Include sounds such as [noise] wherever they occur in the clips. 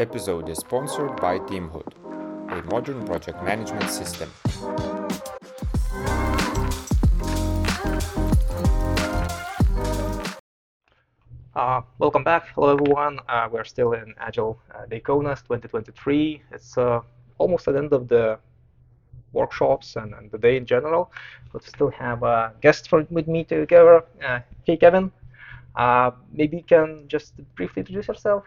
episode is sponsored by Teamhood, a modern project management system. Uh, welcome back. Hello, everyone. Uh, we're still in Agile uh, Day Kaunas 2023. It's uh, almost at the end of the workshops and, and the day in general. But still have a guest with me together. Uh, hey, Kevin. Uh, maybe you can just briefly introduce yourself.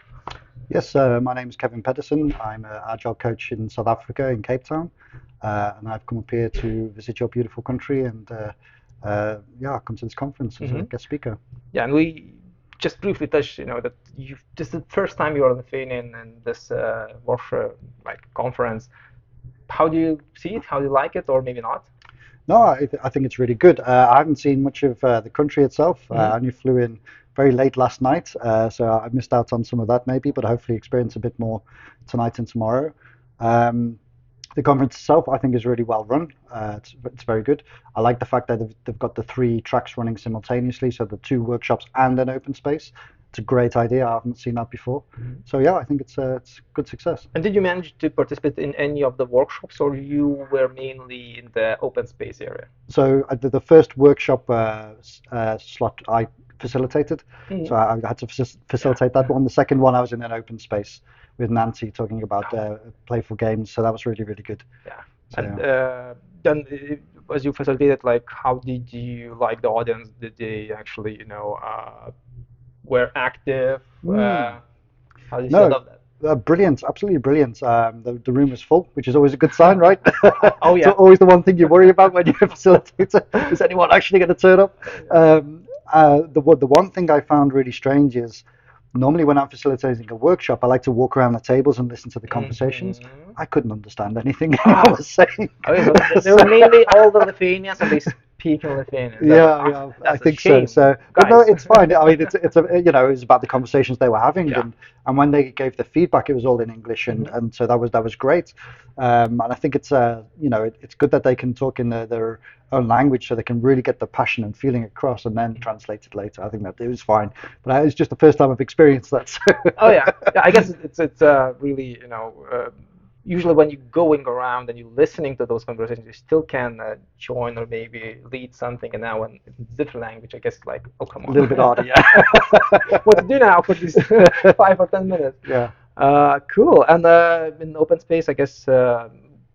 Yes, uh, my name is Kevin Pedersen. I'm an agile coach in South Africa, in Cape Town, uh, and I've come up here to visit your beautiful country and uh, uh, yeah, come to this conference as a Mhm. guest speaker. Yeah, and we just briefly touched, you know, that you this is the first time you're on the Lithuanian and this uh, workshop, like conference. How do you see it? How do you like it, or maybe not? No, I, I think it's really good. Uh, I haven't seen much of uh, the country itself. Uh, Mhm. I only flew in very late last night, uh, so I missed out on some of that maybe, but hopefully experience a bit more tonight and tomorrow. Um, the conference itself, I think, is really well run. Uh, it's, it's very good. I like the fact that they've, they've got the three tracks running simultaneously, so the two workshops and an open space. It's a great idea. I haven't seen that before. So yeah, I think it's a it's good success. And did you manage to participate in any of the workshops, or you were mainly in the open space area? So uh, the, the first workshop uh, uh, slot I facilitated, Mhm. so I, I had to facilitate that one. The second one I was in an open space with Nancy talking about uh, playful games, so that was really really good. Yeah. So, And uh, then, uh, as you facilitated, like, how did you like the audience? Did they actually, you know, uh, were active? Mm. Uh, how did you No. that? uh, brilliant, absolutely brilliant. Um, the, the room was full, which is always a good sign, right? [laughs] Oh, It's yeah. [laughs] always the one thing you worry about when you're a [laughs] facilitator. Is anyone actually going to turn up? Um, uh, the one- the one thing I found really strange is normally when I'm facilitating a workshop, I like to walk around the tables and listen to the conversations. Mhm. I couldn't understand anything [laughs] I was saying. Okay, so they were mainly all the Lithuanians, and they speak in. That- Yeah, yeah, I a think shame, so. So, but no, it's fine. I mean, it's it's a you know, it was about the conversations they were having, Yeah. and and when they gave the feedback, it was all in English, and Mhm. and so that was that was great. Um, and I think it's uh, you know, it, it's good that they can talk in their, their own language, so they can really get the passion and feeling across, and then translate it later. I think that it was fine, but it was just the first time I've experienced that. So. Oh yeah, [laughs] yeah. I guess it's it's uh, really you know uh, usually when you're going around and you're listening to those conversations, you still can uh, join or maybe lead something. And now in different language, I guess like oh come a little bit harder, [laughs] yeah. [laughs] what to do now for these [laughs] five or ten minutes? yeah. Uh, cool. And uh, in open space, I guess uh,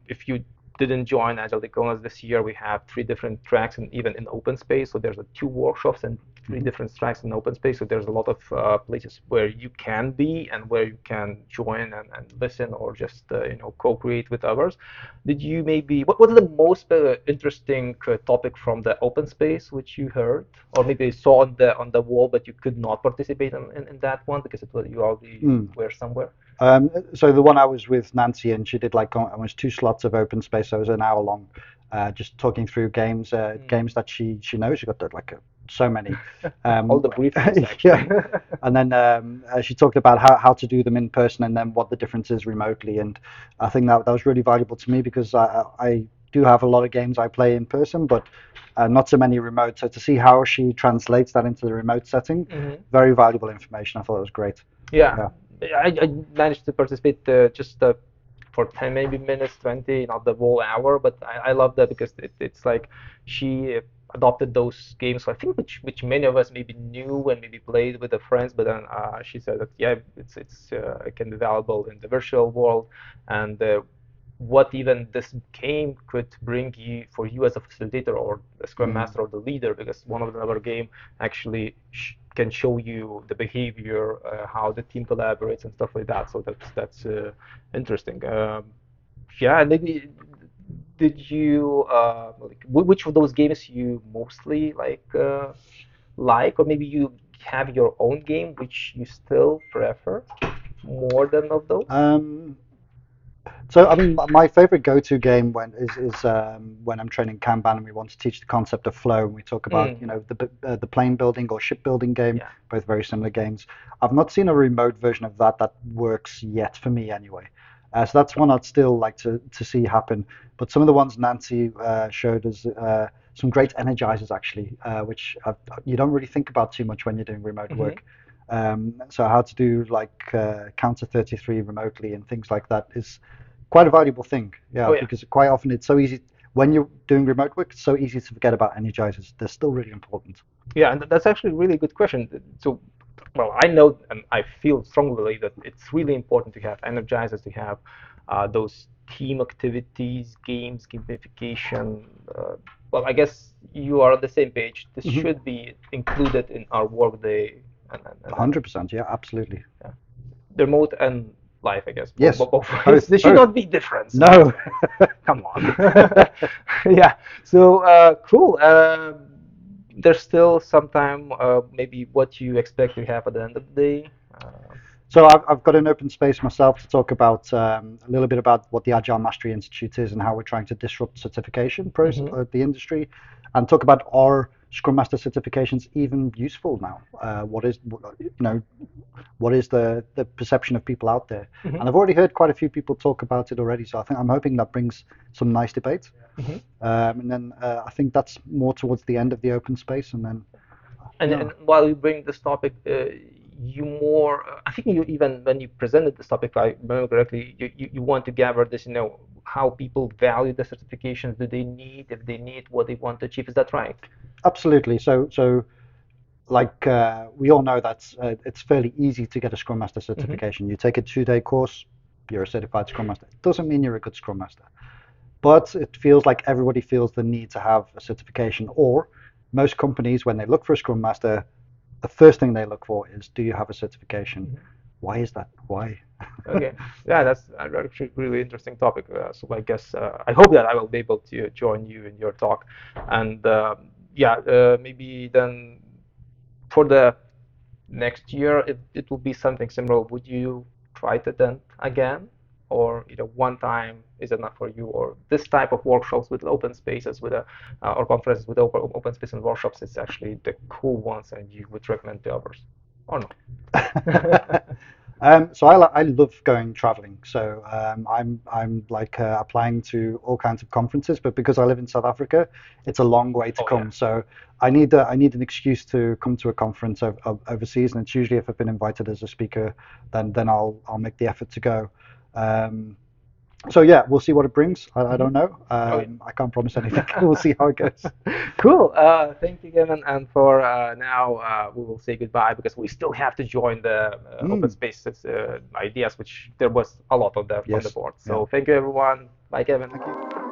if you didn't join Agile Day Kaunas this year, we have three different tracks, and even in open space. So there's uh, two workshops and 3 Mhm. different tracks in open space. So there's a lot of uh, places where you can be and where you can join and, and listen or just uh, you know co-create with others. Did you maybe what what's the most uh, interesting uh, topic from the open space which you heard or maybe saw on the on the wall but you could not participate in, in, in that one because it was you already Mm. were somewhere? Um, so the one I was with Nancy, and she did like al- almost two slots of open space. So it was an hour long, uh, just talking through games, uh, Mm. games that she she knows. She got like uh, so many. [laughs] Um, All the briefings, [laughs] yeah. [laughs] And then um, uh, she talked about how, how to do them in person, and then what the difference is remotely. And I think that that was really valuable to me because I I do have a lot of games I play in person, but uh, not so many remote. So to see how she translates that into the remote setting, Mhm. very valuable information. I thought it was great. Yeah, I, I managed to participate uh, just uh, for 10 maybe minutes, 20, not the whole hour, but I, I love that because it, it's like she adopted those games, so I think, which which many of us maybe knew and maybe played with the friends, but then uh, she said that yeah, it's it's uh, it can be valuable in the virtual world, and uh, what even this game could bring you for you as a facilitator or the scrum Mhm. master or the leader, because one of the other game actually sh- can show you the behavior, uh, how the team collaborates and stuff like that. So that's that's uh, interesting. Um, yeah, and maybe did you uh, like which of those games you mostly like uh, like, or maybe you have your own game which you still prefer more than of those? Um, so, I mean, my favorite go-to game when is is um, when I'm training Kanban and we want to teach the concept of flow, and we talk about Mm. you know the uh, the plane building or ship building game, Yeah. both very similar games. I've not seen a remote version of that that works yet for me anyway. Uh, so that's one I'd still like to to see happen. But some of the ones Nancy uh, showed us uh, some great energizers actually, uh, which i you don't really think about too much when you're doing remote Mhm. work. Um, so how to do like uh, counter 33 remotely and things like that is quite a valuable thing. Yeah, Oh, yeah. because quite often it's so easy when you're doing remote work. It's so easy to forget about energizers. They're still really important. Yeah, and that's actually a really good question. So, well, I know and I feel strongly that it's really important to have energizers, to have uh, those team activities, games, gamification. Uh, well, I guess you are on the same page. This Mhm. should be included in our workday and, and, and 100%. Yeah, absolutely. remote and live, I guess. Yes, Both, both both, ways. There should not be difference. No. [laughs] Come on. [laughs] yeah. So uh, cool. Uh, there's still some time. Uh, maybe what you expect to have at the end of the day. Uh, So I've, I've got an open space myself to talk about um, a little bit about what the Agile Mastery Institute is and how we're trying to disrupt certification process Mhm. uh, the industry, and talk about are Scrum Master certifications even useful now? Uh, what is you know what is the the perception of people out there? Mhm. And I've already heard quite a few people talk about it already. So I think I'm hoping that brings some nice debate. Mhm. Um, and then uh, I think that's more towards the end of the open space, and then And, Yeah. and while you bring this topic, uh, you more, I think you even when you presented this topic, if I remember correctly, you, you, you want to gather this, you know, how people value the certifications, do they need, if they need, what they want to achieve. Is that right? Absolutely. So, so like uh, we all know that uh, it's fairly easy to get a Scrum Master certification. You take a two-day course, you're a certified Scrum Master. It doesn't mean you're a good Scrum Master, but it feels like everybody feels the need to have a certification. Or most companies, when they look for a Scrum Master, the first thing they look for is, do you have a certification? Mhm. Why is that? Why? [laughs] Okay. Yeah, that's actually a really interesting topic. Uh, so I guess uh, I hope that I will be able to join you in your talk. And um yeah, uh, maybe then for the next year, it, it will be something similar. Would you try to then again? Or you know, one time is enough for you, or this type of workshops with open spaces, with a uh, or conferences with open, open space and workshops is actually the cool ones, and you would recommend to others, or no? [laughs] [laughs] um, so I, I love going traveling. So um, I'm I'm like uh, applying to all kinds of conferences, but because I live in South Africa, it's a long way to Oh, come. yeah. So I need a, I need an excuse to come to a conference o- o- overseas, and it's usually if I've been invited as a speaker, then then I'll I'll make the effort to go. Um, so yeah, we'll see what it brings. I, I don't know. Um. I can't promise anything. [laughs] we'll see how it goes. [laughs] Cool. Uh, thank you, Kevin. And for uh, now, uh, we will say goodbye because we still have to join the uh, open Mm. spaces uh, ideas, which there was a lot of them on the board. So thank you, everyone. Bye, Kevin. Thank you.